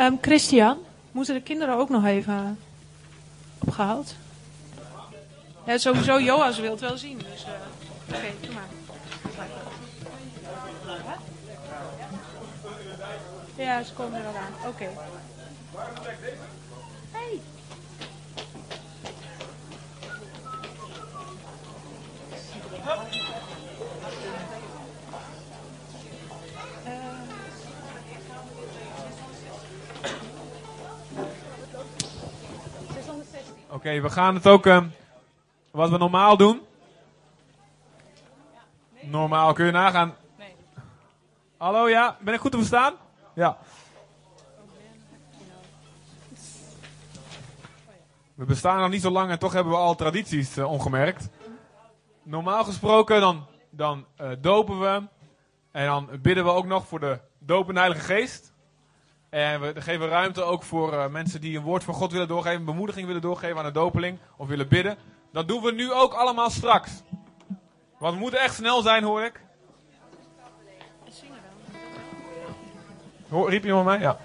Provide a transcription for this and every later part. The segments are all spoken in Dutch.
Um, Christian, moeten de kinderen ook nog even opgehaald? Ja, sowieso Joas wil het wel zien. Dus, uh, oké, okay, doe maar. Ja, ze komen er al aan. Oké. Hey. Okay, we gaan het ook uh, wat we normaal doen. Normaal, kun je nagaan. Hallo, ja? Ben ik goed te verstaan? Ja. We bestaan nog niet zo lang en toch hebben we al tradities uh, ongemerkt. Normaal gesproken dan, dan uh, dopen we. En dan bidden we ook nog voor de dopende Heilige Geest. En we geven ruimte ook voor uh, mensen die een woord van God willen doorgeven, bemoediging willen doorgeven aan de dopeling of willen bidden. Dat doen we nu ook allemaal straks. Want we moeten echt snel zijn, hoor ik. Hoor, riep iemand mij? Ja.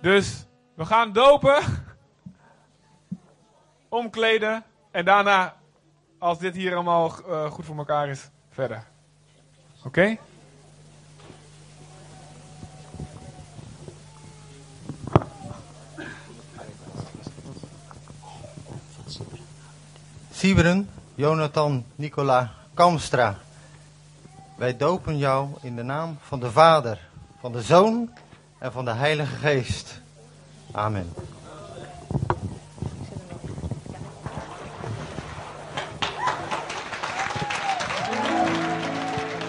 Dus we gaan dopen, omkleden en daarna, als dit hier allemaal uh, goed voor elkaar is, verder. Oké? Sieberen, Jonathan Nicola Kamstra. Wij dopen jou in de naam van de Vader, van de Zoon en van de Heilige Geest. Amen.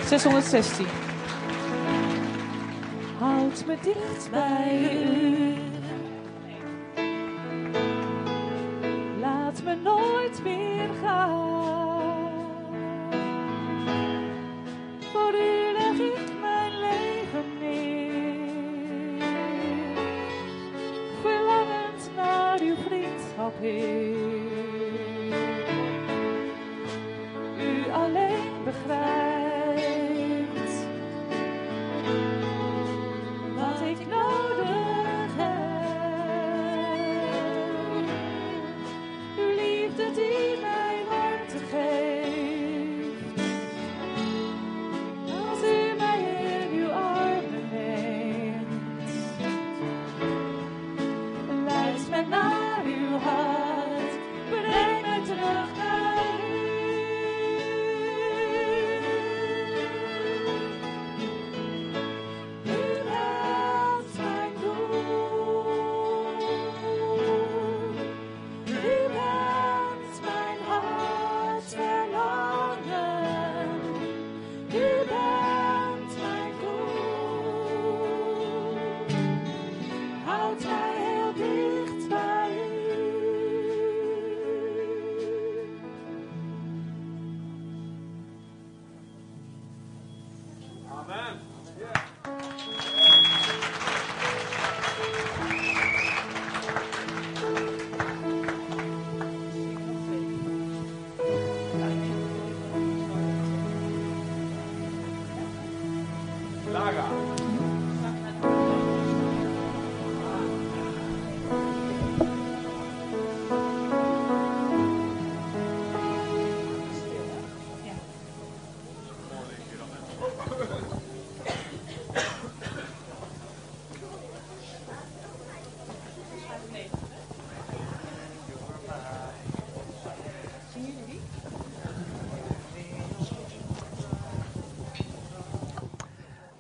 ...616. Houd me dicht bij u. Laat me nooit meer gaan.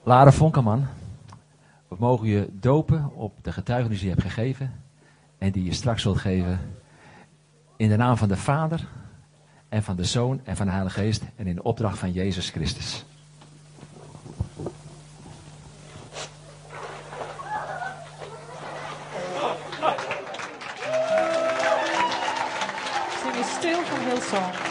Lara Vonkerman, we mogen je dopen op de getuigenis die je hebt gegeven en die je straks zult geven in de naam van de Vader en van de Zoon en van de Heilige Geest en in de opdracht van Jezus Christus. Eens stil van Hillsong.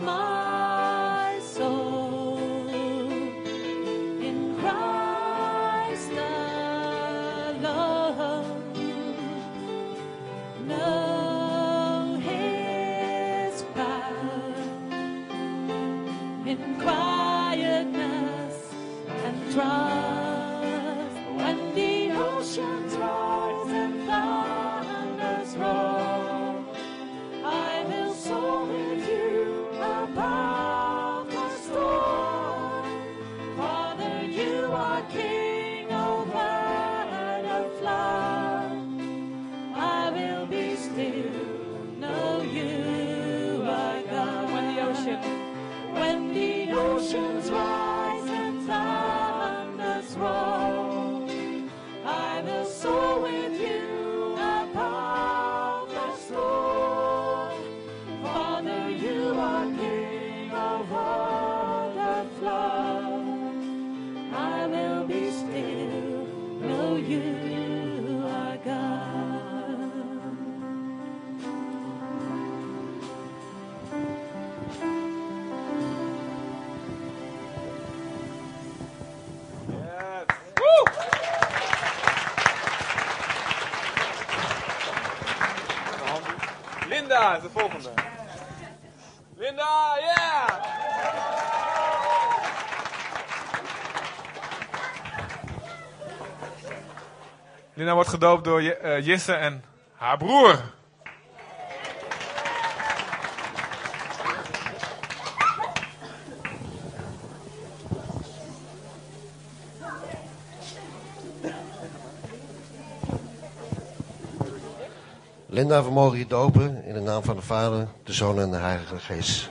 My soul, in Christ alone. Know His in quietness and trust. When the oceans walking. Linda is de volgende. Linda, yeah! Linda wordt gedoopt door eh, Jisse en haar broer. Linda, we mogen je dopen in de naam van de Vader, de Zoon en de Heilige Geest.